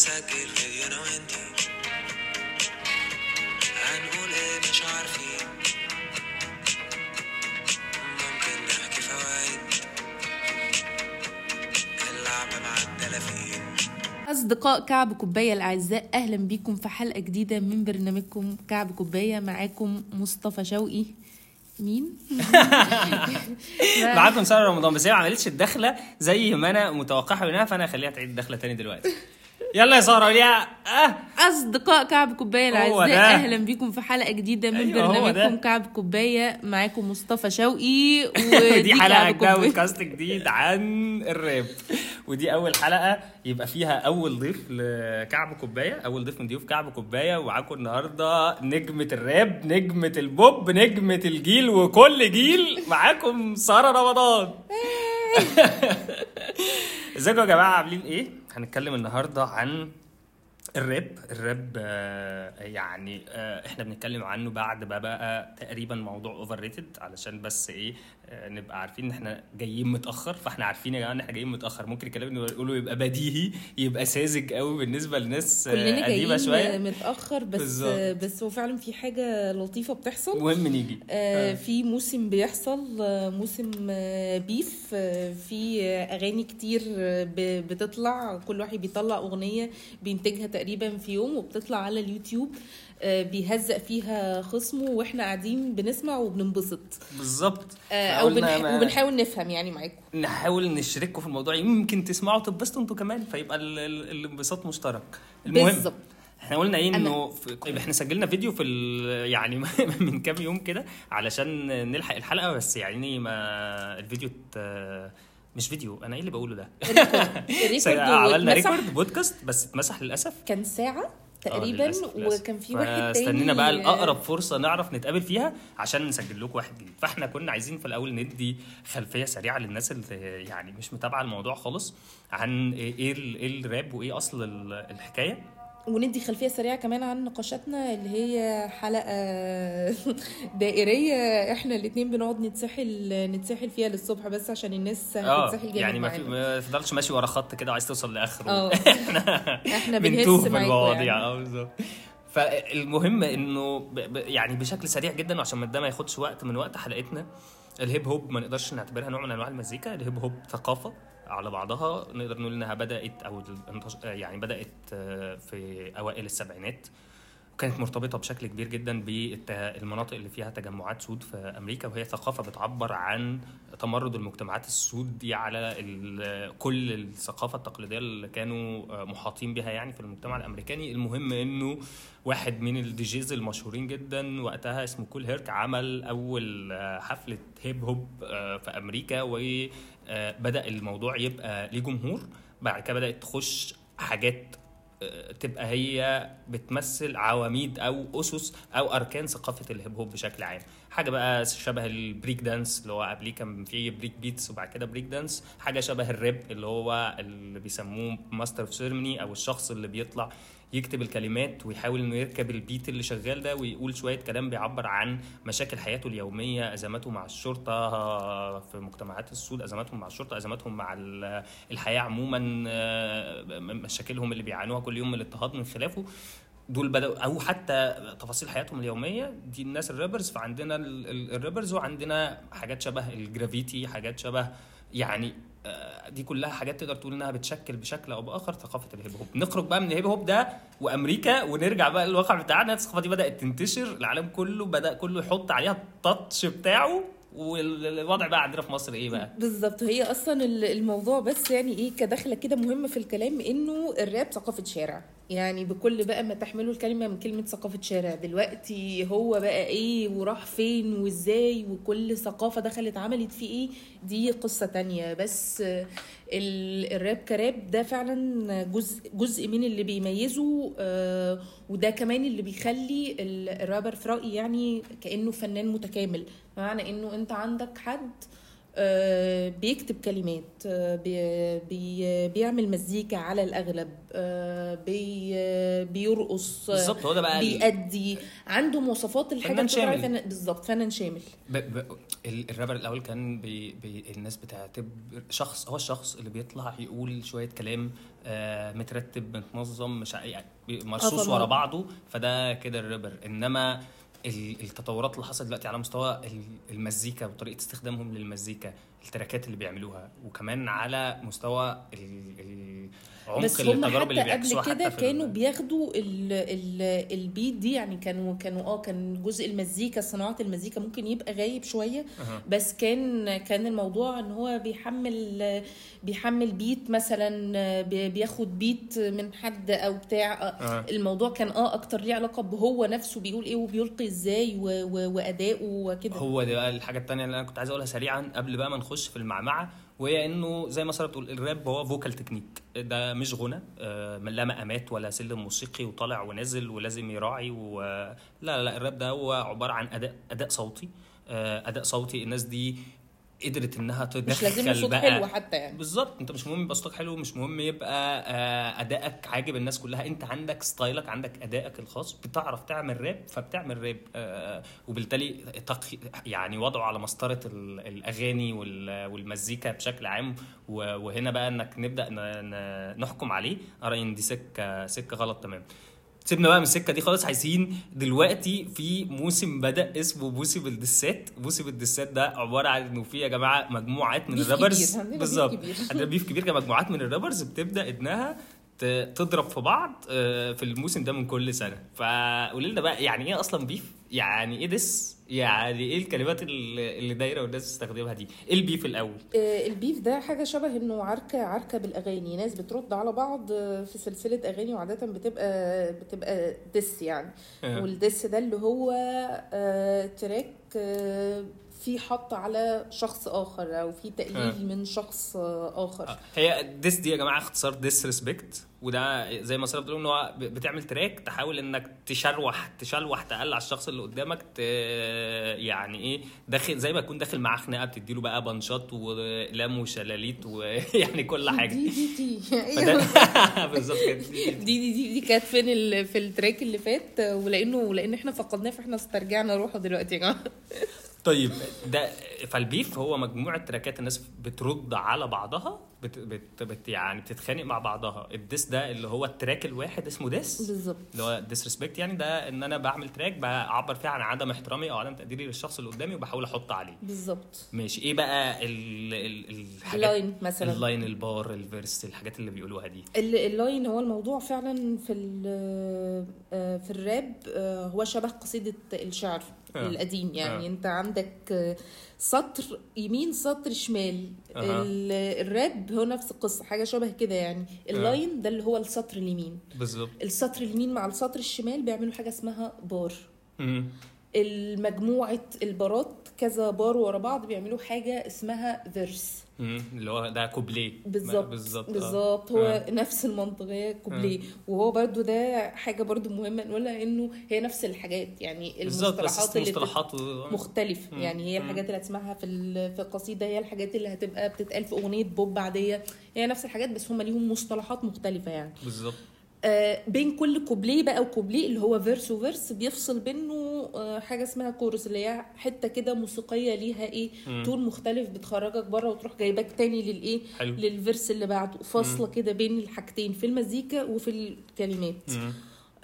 نسجل فيديو أنا وانتي هنقول إيه؟ مش عارفين. ممكن نحكي فوايد اللعبة مع الدلافين أصدقاء كعب كوباية الأعزاء أهلا بيكم في حلقة جديدة من برنامجكم كعب كوباية. معاكم مصطفى شوقي. مين؟ معاكم سارة رمضان بس هي ما عملتش الدخلة زي ما أنا متوقعها منها فأنا هخليها تعيد الدخله تاني دلوقتي. يلا يا سارة ليها آه. أصدقاء كعب الأعزاء ده. أهلا بيكم في حلقة جديدة من أيوة، برنامجكم. كعب كوباية. معاكم مصطفى شوقي ودي حلقة جديده بودكاست جديد عن الراب. ودي أول حلقة يبقى فيها أول ضيف لكعب كوباية أول ضيف من ضيوف كعب كوباية. ومعاكم النهارده نجمة الراب نجمة البوب نجمة الجيل وكل جيل. معاكم سارة رمضان. ازيكم يا جماعة؟ عاملين إيه؟ هنتكلم النهارده عن الراب. الراب آه، يعني آه، إحنا بنتكلم عنه بعد ما بقى تقريبا موضوع overrated علشان بس إيه نبقى عارفين إن إحنا جايين متأخر فإحنا عارفين يا جماعة إن إحنا جايين متأخر. ممكن الكلام اللي يقولوا يبقى بديهي يبقى ساذج قوي بالنسبة لناس آه، كلنا قديمة شوية. متأخر بس بالظبط. بس هو فعلا في حاجة لطيفة بتحصل. المهم نيجي آه، في موسم بيحصل آه، موسم آه، beef. آه، في آه، أغاني كتير آه، بتطلع. كل واحد بيطلع أغنية بينتجها تقريبا في يوم وبتطلع على اليوتيوب. آه، بيهزق فيها خصمه وإحنا قاعدين بنسمع وبننبسط. بالظبط. آه، أو بنح... وبنحاول نفهم يعني معاكم. نحاول نشارككم في الموضوع. يمكن تسمعوا تتبسطوا أنتوا كمان فيبقى ال- ال- الانبساط مشترك. المهم بالظبط. إحنا قلنا إيه؟ إنه في... طيب إحنا سجلنا فيديو في ال... يعني من كام يوم كده علشان نلحق الحلقة بس يعني ما الفيديو ت... مش فيديو أنا إيه اللي بقوله ده؟ ال record. عملنا. record بودكاست بس اتمسح للأسف. كان ساعة؟ آه، تقريبا للأسف- للأسف. وكان في واحد تاني. فاستنينا بقى آه، الاقرب فرصة نعرف نتقابل فيها عشان نسجل لكم واحد جديد. فاحنا كنا عايزين في الأول ندي خلفية سريعة للناس اللي يعني مش متابعة الموضوع خالص عن إيه إيه الراب وإيه أصل ال- الحكاية. وندي خلفية سريعة كمان عن نقاشاتنا اللي هي حلقة دائرية. إحنا الاتنين بنقعد نتسحل نتسحل فيها للصبح بس عشان الناس آه هتتسحل جامد يعني ما في معانا ما تفضلش ماشي ورا خط كده وعايز توصل لآخره. آه. إحنا بنهس بنتوه في معاكم المواضيع. يعني. آه بالظبط. فالمهم إنه. يعني بشكل سريع جدا وعشان ما ده ما ياخدش وقت من وقت حلقتنا الهيب هوب ما نقدرش نعتبرها نوع من أنواع المزيكا الهيب هوب ثقافة. على بعضها نقدر نقول إنها بدأت أو يعني بدأت آه، في أوائل السبعينات. وكانت مرتبطة بشكل كبير جدا بالمناطق اللي فيها تجمعات سود في أمريكا وهي ثقافة بتعبر عن تمرد المجتمعات السود دي على كل الثقافة التقليدية اللي كانوا آه، محاطين بها يعني في المجتمع الأمريكاني. المهم إنه واحد من ال DJs المشهورين جدا وقتها اسمه كول هيرك عمل أول آه، حفلة هيب هوب في أمريكا وبدا الموضوع يبقى ليه جمهور بعد كده بدأت تخش حاجات آه، تبقى هي بتمثل عواميد أو أسس أو أركان ثقافة الهيب هوب بشكل عام. حاجة بقى شبه ال break dance اللي هو قبليه كان في break beats وبعد كده break dance. حاجة شبه الراب اللي هو اللي بيسموه master of ceremony أو الشخص اللي بيطلع يكتب الكلمات ويحاول إنه يركب ال beat اللي شغال ده ويقول شوية كلام بيعبر عن مشاكل حياته اليومية أزماته مع الشرطة آه، في مجتمعات السود أزماتهم مع الشرطة أزماتهم مع ال- الحياة عموما آه، مشاكلهم اللي بيعانوها كل يوم من الاضطهاد من خلافه. دول بدأوا أو حتى تفاصيل حياتهم اليومية دي الناس ال rappers فعندنا ال- ال- ال rappers وعندنا حاجات شبه الجرافيتي حاجات شبه يعني دي كلها حاجات تقدر تقول إنها بتشكل بشكل أو بآخر ثقافة الهيب هوب نخرج بقى من الهيب هوب ده وأمريكا ونرجع بقى للواقع بتاعنا. الثقافة دي بدأت تنتشر العالم كله بدأ كله يحط عليها ال touch بتاعه. والوضع بقى عندنا في مصر إيه بقى؟ بالظبط هي أصلا ال- الموضوع بس يعني إيه كدخلة كده مهمة في الكلام إنه الراب ثقافة شارع. يعني بكل بقى ما تحمله الكلمة من كلمة ثقافة شارع دلوقتي هو بقى إيه وراح فين وإزاي وكل ثقافة دخلت عملت فيه إيه دي قصة تانية. بس ال- الراب كراب ده فعلا جزء جزء من اللي بيميزه آه، وده كمان اللي بيخلي ال- الرابر في رأيي يعني كأنه فنان متكامل. بمعنى إنه أنت عندك حد آه، بيكتب كلمات آه، بي بي بيعمل مزيكا على الأغلب آه، بي بيرقص بالظبط هو ده بقى بيأدي عنده مواصفات الحاجة شامل. فنان- بالظبط فنان شامل ب... ب... ال- الرابر الأول كان بي... بي... الناس بتعتبر شخص هو الشخص اللي بيطلع يقول شوية كلام آه مترتب متنظم مش يعني مرصوص. ورا بعضه فده كده الرابر إنما التطورات اللي حصلت دلوقتي على مستوى ال- المزيكا وطريقة استخدامهم للمزيكا. ال tracks اللي بيعملوها وكمان على مستوى ال- العمق بس هم التجارب اللي حتى بيعكسوها قبل كده كانوا بياخدوا ال ال البيت دي يعني كانوا كانوا آه كان جزء المزيكا صناعة المزيكا ممكن يبقى غايب شوية أها. بس كان كان الموضوع إن هو بيحمل بيحمل بيت مثلا بي- بياخد بيت من حد أو بتاع أه. الموضوع كان آه أكتر ليه علاقة بهو نفسه بيقول إيه وبيلقي إزاي وادائه وكده هو ده بقى الحاجة التانية اللي أنا كنت عايز أقولها سريعا قبل بقى ما نخش في المعمعة وهي إنه زي ما سارة بتقول الراب هو vocal technique ده مش غنى. آه، لا مقامات ولا سلم موسيقي وطالع ونازل ولازم يراعي و... لا لا الراب ده هو عبارة عن أداء أداء صوتي. آه، أداء صوتي الناس دي قدرت إنها تدخل مش لازم صوت بقى حلو حتى يعني. بالظبط. أنت مش مهم يبقى صوتك حلو مش مهم يبقى آه، أدائك عاجب الناس كلها. أنت عندك style ك عندك أدائك الخاص. بتعرف تعمل راب فبتعمل راب آه، وبالتالي تق... يعني وضعه على مسطرة ال- الأغاني وال- والمزيكا بشكل عام. وهنا بقى إنك نبدأ نحكم عليه. أرى إن دي سكة سكة غلط تمام. سيبنا بقى من السكة دي خالص. عايزين دلوقتي في موسم بدأ اسمه موسم الدسات. موسم الدسات ده عبارة عن إنه في يا جماعة مجموعات من الرابرز. بالظبط. كبير. عندنا بيف كبير كمجموعات من الرابرز بتبدأ إنها تضرب في بعض آه، في الموسم ده من كل سنة. فقولي لنا بقى يعني إيه أصلا بيف؟ يعني إيه diss؟ يعني إيه الكلمات اللي دايرة والناس بتستخدمها دي؟ إيه ال beef الأول. آه، ال beef ده حاجة شبه إنه عركة عركة بالأغاني. ناس بترد على بعض آه، في سلسلة أغاني وعادة بتبقى بتبقى diss يعني. آه. والدس ده اللي هو آه، track آه، في حط على شخص آخر أو في تقليل آه. من شخص آخر. آه، هي ديس دي يا جماعة اختصار disrespect وده زي ما ساره بتقول إن هو بتعمل track تحاول إنك تشروح تشلوح تقلع الشخص اللي قدامك ت... يعني إيه داخل زي ما تكون داخل معاه خناقة بتديله بقى بنشاط ولام وشلاليت ويعني كل حاجة. دي دي. دي فده- بالظبط كده. دي دي دي, دي كانت فين ال- في ال track اللي فات ولأنه لأن إحنا فقدناه فإحنا استرجعنا روحه دلوقتي يا جماعة. طيب. ده فال beef هو مجموعة tracks الناس بترد على بعضها بت بت بت يعني بتتخانق مع بعضها. ال diss ده اللي هو ال track الواحد اسمه diss. بالظبط. اللي هو disrespect يعني ده إن أنا بعمل track بعبر فيه عن عدم احترامي أو عدم تقديري للشخص اللي قدامي وبحاول أحط عليه. بالظبط. ماشي. إيه بقى ال ال الحاجات اللاين مثلا. اللاين البار الفيرس الحاجات اللي بيقولوها دي. ال- ال line هو الموضوع فعلا في ال- آه، في الراب آه، هو شبه قصيدة الشعر آه. القديم. يعني آه. أنت عندك آه، سطر يمين سطر شمال. ال- الراب هو نفس القصة حاجة شبه كده يعني. ال line ده اللي هو السطر اليمين. بالظبط. السطر اليمين مع السطر الشمال بيعملوا حاجة اسمها بار. مم. المجموعة ال bars كذا بار ورا بعض بيعملوا حاجة اسمها verse. اللي هو ده كوبليه بالظبط بالظبط آه. بالظبط هو آه. نفس المنطق هي كوبليه وهو برضو ده حاجة برضو مهمة نقولها إنه هي نفس الحاجات يعني المصطلحات اللي مصطلحات و... مختلف مم. يعني هي. الحاجات اللي هتسمعها في في القصيدة هي الحاجات اللي هتبقى بتتقال في أغنية بوب عادية هي نفس الحاجات بس هم ليهم مصطلحات مختلفة يعني بالظبط آه بين كل كوبليه بقى وكوبليه اللي هو verse و verse بيفصل بينه آه حاجة اسمها كورس اللي هي حتة كده موسيقية ليها إيه. tone مختلف بتخرجك بره وتروح جايباك تاني للايه حلو لل verse اللي بعده فاصلة كده بين الحاجتين في المزيكا وفي الكلمات مم.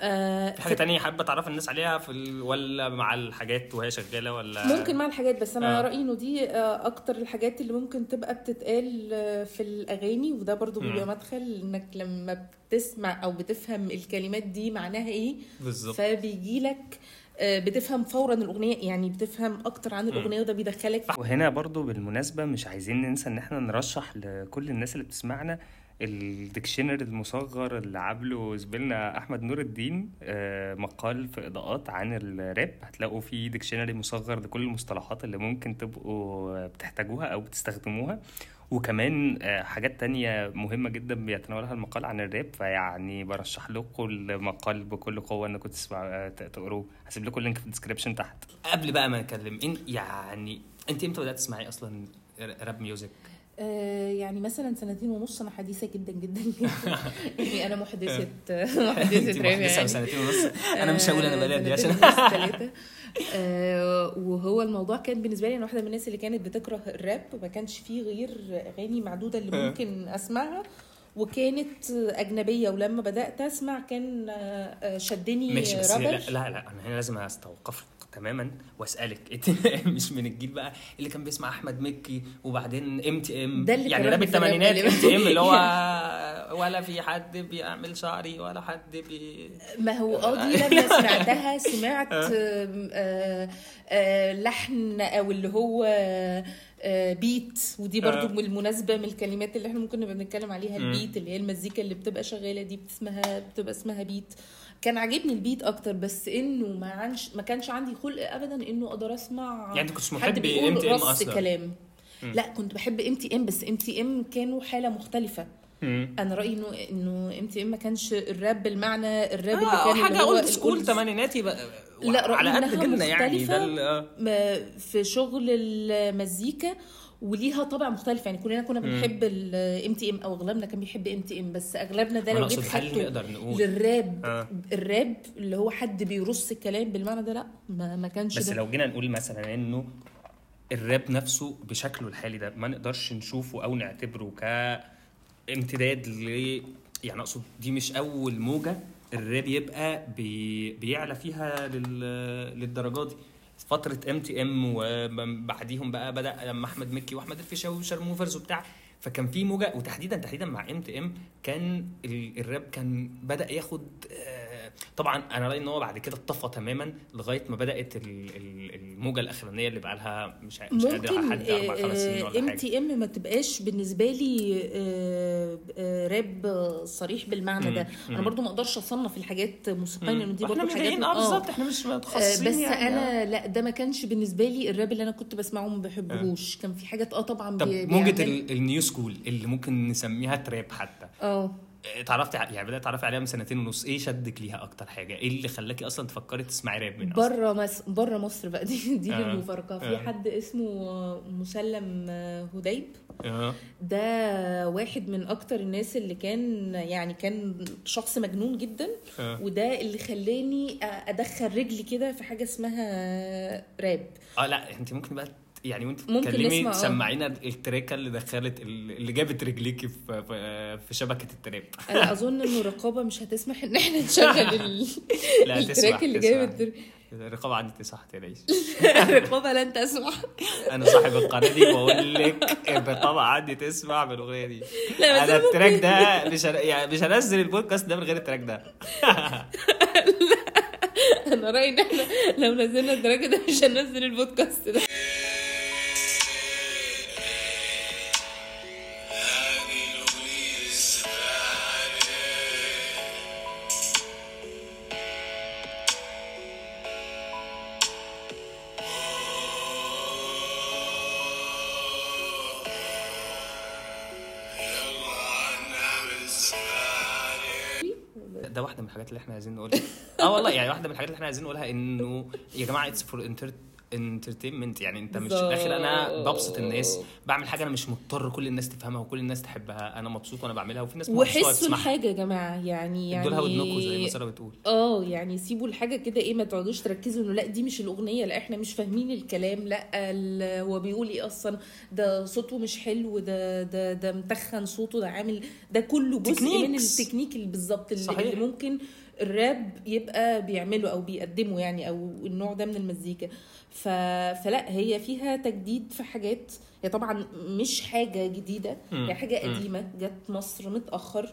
آه في حاجة تانية حابة تعرف الناس عليها في ال... ولا مع الحاجات وهي شغالة ولا ممكن مع الحاجات بس أنا آه. رأيي إنه دي آه، أكتر الحاجات اللي ممكن تبقى بتتقال آه، في الأغاني وده برضو. بيبقى مدخل إنك لما بتسمع أو بتفهم الكلمات دي معناها إيه بالظبط فبيجي لك بتفهم فورا الأغنية يعني بتفهم أكتر عن الأغنية وده بيدخلك. في وهنا برضو بالمناسبة مش عايزين ننسى إن إحنا نرشح لكل الناس اللي بتسمعنا ال dictionary المصغر اللي عامله زميلنا أحمد نور الدين آه، مقال في إضاءات عن الراب. هتلاقوا فيه dictionary مصغر لكل المصطلحات اللي ممكن تبقوا بتحتاجوها أو بتستخدموها. وكمان آه، حاجات تانية مهمة جدا بيتناولها المقال عن الراب فيعني برشح لكم المقال بكل قوة إنكم تسمعوا تقروه. هسيب لكم ال link في ال description تحت. قبل بقى ما نتكلم يعني أنت إمتى بدأت تسمعي أصلا راب ميوزك آه، يعني مثلا سنتين ونص أنا حديثة جدا جدا جدا. يعني أنا محدثة راب محدثة يعني. سنتين ونص. أنا مش هقول أنا بلد دي عشان وهو الموضوع كان بالنسبة لي أنا واحدة من الناس اللي كانت بتكره الراب ما كانش فيه غير أغاني معدودة اللي آه. ممكن أسمعها وكانت أجنبية. ولما بدأت أسمع كان آه، آه، شدني ماشي بس لا رابر. لا لا أنا هنا لازم أستوقفك. تماما وأسألك مش من الجيل بقى اللي كان بيسمع أحمد مكي وبعدين MTM يعني راب الثمانينات. MTM اللي هو ولا في حد بيعمل شعري ولا حد بي ما هو آه دي لما سمعتها سمعت آم، آه، آه، لحن أو اللي هو آه، beat ودي برضو آه. بالمناسبه من الكلمات اللي إحنا ممكن نبقى بنتكلم عليها. ال beat اللي هي المزيكا اللي بتبقى شغالة دي اسمها بتبقى اسمها beat كان عاجبني ال beat أكتر بس إنه ما عنش ما كانش عندي خلق ابدا إنه أقدر أسمع يعني أنت كنتش حد محب بيقول MTM رص أصلاً. كلام. لا كنت بحب ام تي ام بس ام تي ام كانوا حالة مختلفة مم. أنا رأيي انه إنه MTM ما كانش الراب بالمعنى الراب اللي آه كان حاجة اللي old school ثمانيناتي لا، على قد جيلنا يعني ده آه. في شغل المزيكا وليها طابع مختلف. يعني كلنا كنا بنحب ال MTM أو أغلبنا كان بيحب MTM بس أغلبنا ده لو جيت خدته للراب آه. الراب اللي هو حد بيرص الكلام بالمعنى ده لا ما, ما كانش بس ده. لو جينا نقول مثلا إنه الراب نفسه بشكله الحالي ده ما نقدرش نشوفه أو نعتبره كامتداد ل يعني أقصد دي مش أول موجة الراب يبقى بي... بيعلى فيها لل... للدرجات دي. فترة MTM وبعديهم بقى بدأ لما أحمد مكي وأحمد الفيشاوي وشارموفرز وبتاع فكان في موجة وتحديدا تحديدا مع MTM كان ال- الراب كان بدأ ياخد آه، طبعا أنا رأيي إن هو بعد كده اتطفى تماما لغاية ما بدأت ال- ال- الموجة الأخرانية اللي بقى لها مش مش قادر ممكن حد أربع خمس سنين ولا ام تي ام ما تبقاش بالنسبة لي آه، آه، راب صريح بالمعنى ده. أنا برضو ما أقدرش أصنف الحاجات موسيقيا لأن دي برضو حاجات آه بالظبط. إحنا مش آه، متخصصين بس يعني. أنا لا ده ما كانش بالنسبة لي الراب اللي أنا كنت بسمعه ما بحبهوش. كان في حاجات آه طبعا طب ال- ال new school اللي ممكن نسميها trap حتى. آه. اتعرفتي ع- يعني بدأت تعرفي عليها من سنتين ونص. إيه شدك ليها أكتر حاجة؟ إيه اللي خلاكي أصلا تفكري تسمعي راب من بره مس... بره مصر بقى. دي دي آه. المفارقة. في آه. حد اسمه مسلم هديب. آه. ده واحد من أكتر الناس اللي كان يعني كان شخص مجنون جدا. آه. وده اللي خلاني أدخل رجلي كده في حاجة اسمها راب. آه لا انت ممكن بقى يعني وانت بتتكلمي آه. تسمعينا التراكة اللي دخلت اللي جابت رجليكي في في- شبكة ال trap أنا أظن ان الرقابة مش هتسمح إن إحنا نشغل ال... لا تسمح ال track اللي تسمح. جايب التر... الرقابة عندي تسعة تلاقيش الرقابة لن تسمح أنا صاحب القناة دي بقول لك الرقابة عندي تسمع بالأغنية دي أنا ال track ده مش. يعني مش هنزل البودكاست ده من غير ال track ده أنا رأيي إن إحنا لو نزلنا التراك ده مش هننزل البودكاست ده الحاجات اللي إحنا عايزين نقولها. آه والله يعني واحدة من الحاجات اللي إحنا عايزين نقولها إنه يا جماعة it's for entertainment يعني انت مش الآخر أنا ببسط الناس بعمل حاجة أنا مش مضطر كل الناس تفهمها وكل الناس تحبها أنا مبسوط وأنا بعملها وفي ناس وحسوا الحاجة يا جماعة يعني يعني ادولها ودنكم زي ما سارة بتقول. آه يعني سيبوا الحاجة كده إيه ما تقعدوش تركزوا إنه لأ دي مش الأغنية لأ إحنا مش فاهمين الكلام لأ هو بيقول إيه أصلا؟ ده صوته مش حلو ده ده ده متخن صوته ده عامل ده كله جزء من Techniques. التكنيك اللي بالظبط اللي, صحيح. اللي ممكن الراب يبقى بيعمله أو بيقدمه يعني أو النوع ده من المزيكا. ف... فلا هي فيها تجديد في حاجات. هي طبعا مش حاجة جديدة. هي حاجة. قديمة. جت مصر متأخر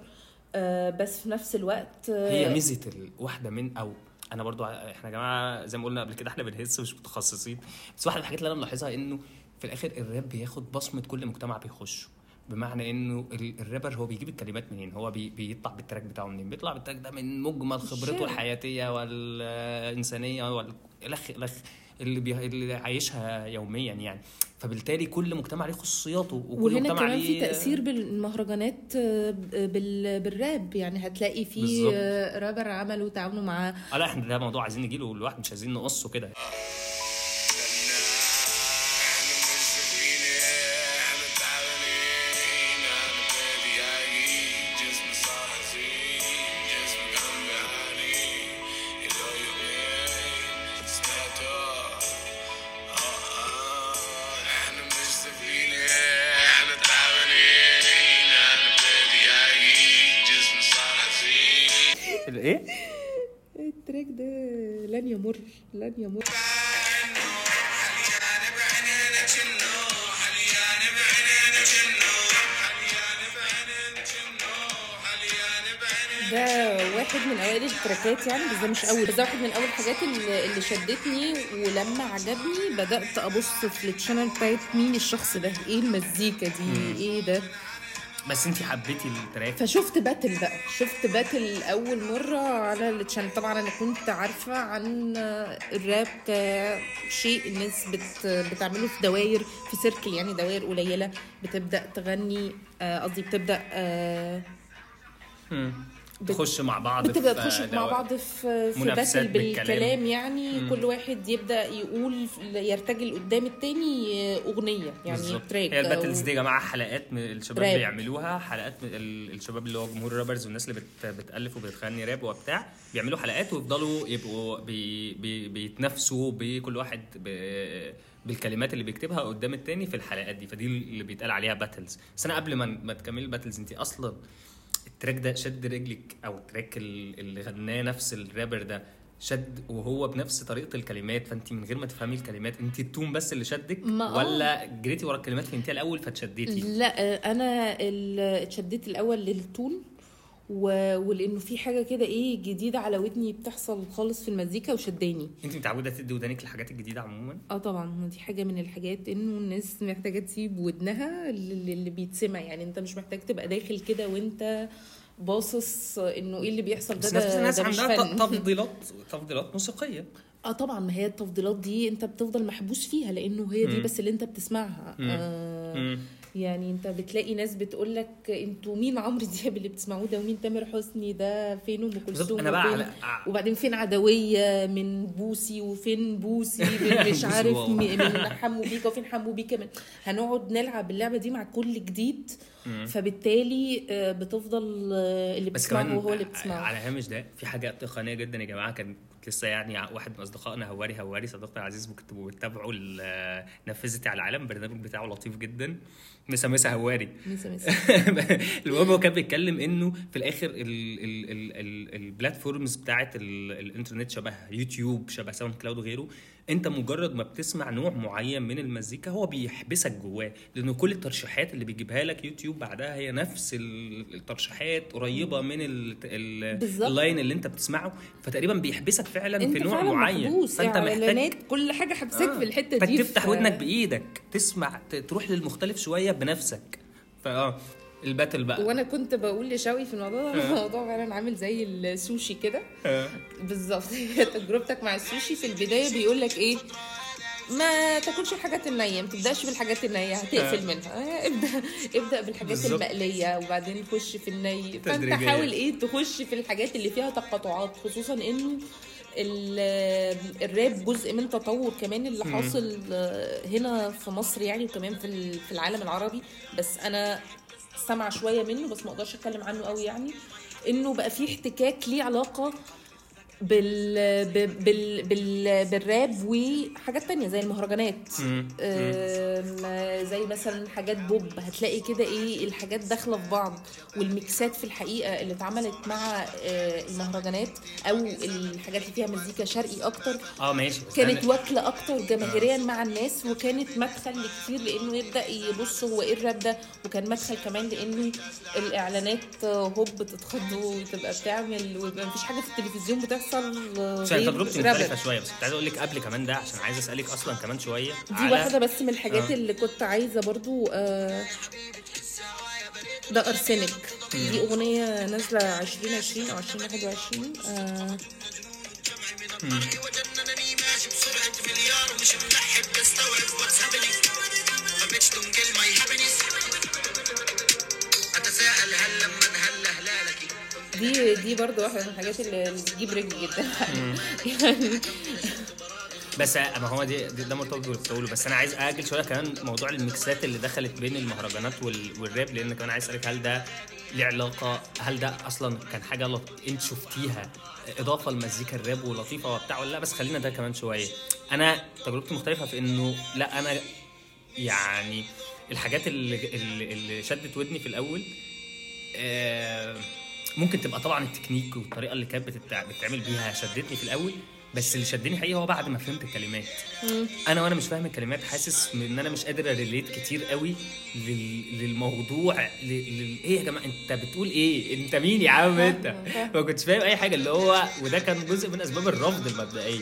آه بس في نفس الوقت آه، هي ميزة الواحدة من أو أنا برضو إحنا يا جماعة زي ما قلنا قبل كده إحنا بنهس مش متخصصين. بس واحدة من الحاجات اللي أنا ملاحظها إنه في الآخر الراب بياخد بصمة كل مجتمع بيخشه. بمعنى إنه ال- الرابر هو بيجيب الكلمات منين؟ هو بي بيطلع بال track بتاعه منين؟ بيطلع بال track ده من مجمل خبرته. الحياتية والإنسانية والخ الخ اللي بي... اللي عايشها يوميا يعني. فبالتالي كل مجتمع ليه خصوصياته وكل وهنا مجتمع كمان في ليه- تأثير بالمهرجانات آه، بال- بالراب. يعني هتلاقي في. آه، رابر عملوا تعاونوا مع آه لا إحنا ده موضوع عايزين نجيله لوحده مش عايزين نقصه كده. الايه ال track ده لن يمر لن يمر. ده واحد من أوائل التراكات يعني بس ده مش أول. بس ده واحد من أول الحاجات اللي, اللي شدتني ولما عجبني بدأت أبص في ال channel بتاعت مين الشخص ده؟ إيه المزيكا دي؟ إيه ده؟ بس انت حبيتي ال track؟ فشفت battle بقى. شفت battle أول مرة على ال channel طبعا أنا كنت عارفة عن الراب كشيء الناس بت بتعمله في دواير في circle يعني دواير قليلة بتبدأ تغني آه، قصدي بتبدأ آه، تخش مع بعض في تخش مع بعض في في battle بالكلام. بالكلام يعني كل واحد يبدأ يقول يرتجل قدام التاني أغنية يعني بالظبط. track هي ال battles دي يا جماعة حلقات من الشباب راب. بيعملوها حلقات الشباب اللي هو جمهور ال rappers والناس اللي بت بتألف وبتغني راب وبتاع بيعملوا حلقات ويفضلوا يبقوا بي بي بيتنافسوا بكل واحد بالكلمات اللي بيكتبها قدام التاني في الحلقات دي فدي اللي بيتقال عليها battles بس أنا قبل ما ما تكملي ال battles انت أصلا ال track ده شد رجلك أو ال track ال- اللي غناه نفس الرابر ده شد وهو بنفس طريقة الكلمات فانت من غير ما تفهمي الكلمات انت ال tone بس اللي شدك آه. ولا جريتي ورا الكلمات فهمتيها الأول فتشديتي لا أنا اتشددت الأول للتون و... ولأنه في حاجة كده إيه جديدة على ودني بتحصل خالص في المزيكا وشداني. أنت متعودة تدي ودانك للحاجات الجديدة عموما؟ آه طبعا دي حاجة من الحاجات إنه الناس محتاجة تسيب ودنها للي اللي بيتسمع. يعني أنت مش محتاج تبقى داخل كده وأنت باصص إنه إيه اللي بيحصل. ده بس ناس ده, ناس ده مش عندها تفضيلات تفضيلات موسيقية. آه طبعا ما هي التفضيلات دي أنت بتفضل محبوس فيها لأنه هي دي. بس اللي أنت بتسمعها. آه مم. يعني انت بتلاقي ناس بتقول لك أنتوا مين عمرو دياب اللي بتسمعوه ده ومين تامر حسني ده؟ فين أم كلثوم أنا بقى على وبعدين فين عدوية من بوسي وفين بوسي من مش عارف من حمو بيكا وفين حمو بيكا من هنقعد نلعب اللعبة دي مع كل جديد فبالتالي آه، بتفضل آه، اللي بتسمعه هو اللي بتسمعه. على هامش ده في حاجة تقنية جدا يا جماعة كان كنت لسه يعني واحد من أصدقائنا هواري هواري صديقنا العزيز ممكن تبقوا بتتابعوا نفذتي على العالم البرنامج بتاعه لطيف جدا. مسا مسا هواري. مسا مسا. المهم هو كان بيتكلم إنه في الآخر ال- ال- ال- ال- ال platforms بتاعت ال- الإنترنت شبه يوتيوب شبه ساوند كلاود وغيره انت مجرد ما بتسمع نوع معين من المزيكا هو بيحبسك جواه لأن كل الترشيحات اللي بيجيبها لك يوتيوب بعدها هي نفس ال- الترشيحات قريبة من. ال line اللي انت بتسمعه فتقريبا بيحبسك فعلا في نوع فعلا معين فأنت محتاج اعلانات كل حاجة حبسك آه. في الحتة دي فتفتح ودنك بإيدك تسمع تروح للمختلف شوية بنفسك فآه الباتل بقى. وأنا كنت بقول لشوقي في الموضوع ده الموضوع فعلا عامل زي السوشي كده. آه. بالظبط. تجربتك مع السوشي في البداية بيقول لك إيه؟ ما تاكلش الحاجات النية ما تبدأش بالحاجات النية هتقفل منها. آه، ابدأ ابدأ بالحاجات. المقلية وبعدين خش في الني. فأنت. حاول إيه تخش في الحاجات اللي فيها تقاطعات خصوصا انه ال- الراب جزء من تطور كمان اللي حاصل هنا في مصر يعني وكمان في العالم العربي. بس أنا سامعه شوية منه بس ما أقدرش اتكلم عنه قوي يعني انه بقى في احتكاك ليه علاقة بال... بال... بال... بال... بالراب وحاجات تانية زي المهرجانات. زي مثلا حاجات بوب. هتلاقي كده إيه الحاجات داخلة في بعض. والميكسات في الحقيقة اللي اتعملت مع آه، المهرجانات أو الحاجات اللي فيها مزيكا شرقي أكتر آه ماشي. كانت واكلة أكتر جماهيريا مع الناس وكانت مدخل لكتير لأنه يبدأ يبص هو إيه الراب ده. وكان مدخل كمان لأنه الإعلانات هوب تتخض وتبقى بتعمل ويبقى مفيش حاجة في التلفزيون بتحصل. عشان غير تجربتي. مختلفة شوية بس كنت عايز أقول لك قبل كمان ده عشان عايز أسألك أصلا كمان شوية دي واحدة بس من الحاجات آه. اللي كنت عايزة برضو آه، ده أرسنك دي أغنية نازلة 2020 أو 2021 آه، أتساءل هل لما دي دي برضو واحدة من الحاجات اللي بتجيب رجلي جدا. يعني بس ما هو دي, ده مرتبط بتقوله بس أنا عايز أجل شوية كمان موضوع الميكسات اللي دخلت بين المهرجانات وال... والراب لأن كمان عايز أسألك هل ده ليه علاقة هل ده أصلا كان حاجة لط... أنت شفتيها إضافة لمزيكا الراب ولطيفة وبتاع ولا لأ؟ بس خلينا ده كمان شوية. أنا تجربتي مختلفة في إنه لأ أنا يعني الحاجات اللي, اللي شدت ودني في الأول آه ممكن تبقى طبعا التكنيك والطريقة اللي كانت بتتع... بتتعمل بيها شدتني في الأول بس اللي شدني حقيقي هو بعد ما فهمت الكلمات. أنا وأنا مش فاهم الكلمات حاسس إن أنا مش قادر أريليت كتير قوي لل... للموضوع ل... لل... إيه يا جماعة؟ أنت بتقول إيه؟ أنت مين يا عم أنت. ما كنتش فاهم أي حاجة اللي هو وده كان جزء من أسباب الرفض المبدئية.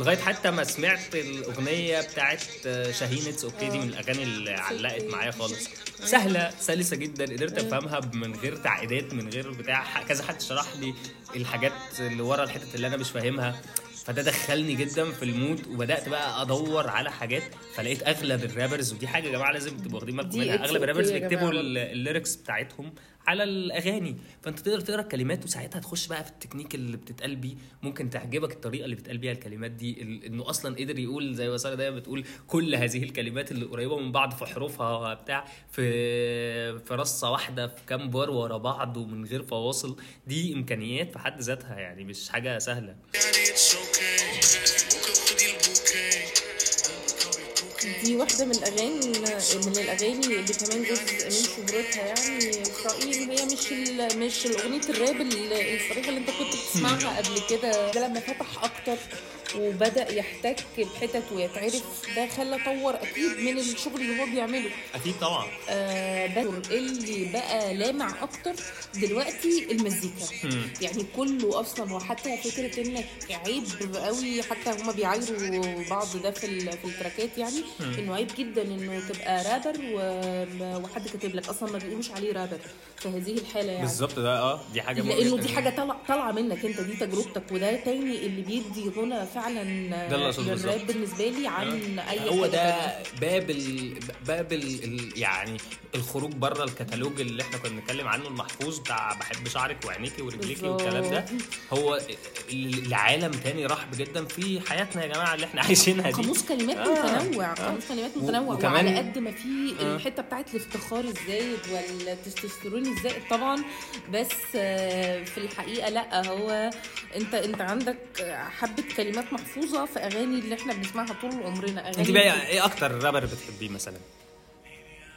لغاية حتى ما سمعت الأغنية بتاعت شاهين it's okay دي من الأغاني اللي علقت معايا خالص. سهلة سلسة جدا قدرت أفهمها من غير تعقيدات من غير بتاع كذا حد شرح لي الحاجات اللي ورا الحتت اللي أنا مش فاهمها. فده دخلني جدا في ال mood وبدأت بقى أدور على حاجات فلقيت أغلب ال rappers ودي حاجة يا جماعة لازم تبقوا واخدين بالكم منها. أغلب ال rappers بيكتبوا ال lyrics بتاعتهم على الأغاني. فأنت تقدر تقرأ الكلمات وساعتها تخش بقى في التكنيك اللي بتتقال بيه. ممكن تعجبك الطريقة اللي بتقال بيها الكلمات دي إنه أصلا قدر يقول زي ما سارة دايما بتقول كل هذه الكلمات اللي قريبة من بعض في حروفها بتاع في في رصة واحدة في كام بار ورا بعض ومن غير فواصل. دي إمكانيات في حد ذاتها يعني مش حاجة سهلة. دي واحدة من الأغاني من الأغاني اللي كمان جزء من شهرتها يعني في رأيي إن هي مش مش الأغنية الراب ال- الصريحة اللي أنت كنت بتسمعها قبل كده. ده لما فتح أكتر وبدأ يحتك بحتت ويتعرف. ده خلى طور أكيد من الشغل اللي هو بيعمله. أكيد طبعا. آه بس اللي بقى لامع أكتر دلوقتي المزيكا. يعني كله أصلا وحتى فكرة إنك عيب قوي حتى هما بيعايروا بعض ده في في التراكات يعني إنه عيب جدا إنه تبقى رابر وحد كاتب لك. أصلا ما بيقولوش عليه رابر في هذه الحالة يعني. بالظبط ده آه دي حاجة لأنه. دي حاجة طالعه طالعة منك أنت دي تجربتك. وده تاني اللي بيدي غنى فعلا أقصده للراب. بالنسبة لي عن أي هو حاجة ده. باب ال... باب ال... ال... يعني الخروج بره الكتالوج اللي إحنا كنا بنتكلم عنه المحفوظ بتاع بحب شعرك وعينيكي ورجليكي. والكلام ده هو ال- لعالم تاني رحب جدا في حياتنا يا جماعة اللي إحنا عايشينها دي قاموس كلمات آه. متنوع آه. قاموس كلمات متنوع وكمان- وعلى قد ما في الحتة بتاعت الافتخار الزايد والتستوستيرون الزائد طبعا بس آه، في الحقيقة لأ هو أنت أنت عندك حبة كلمات محفوظة في أغاني اللي إحنا بنسمعها طول عمرنا أغاني انت بقى إيه أكتر رابر بتحبيه مثلا؟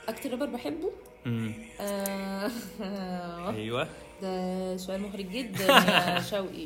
أكتر رابر بحبه مم. آه، أيوه ده سؤال محرج جدا يا شوقي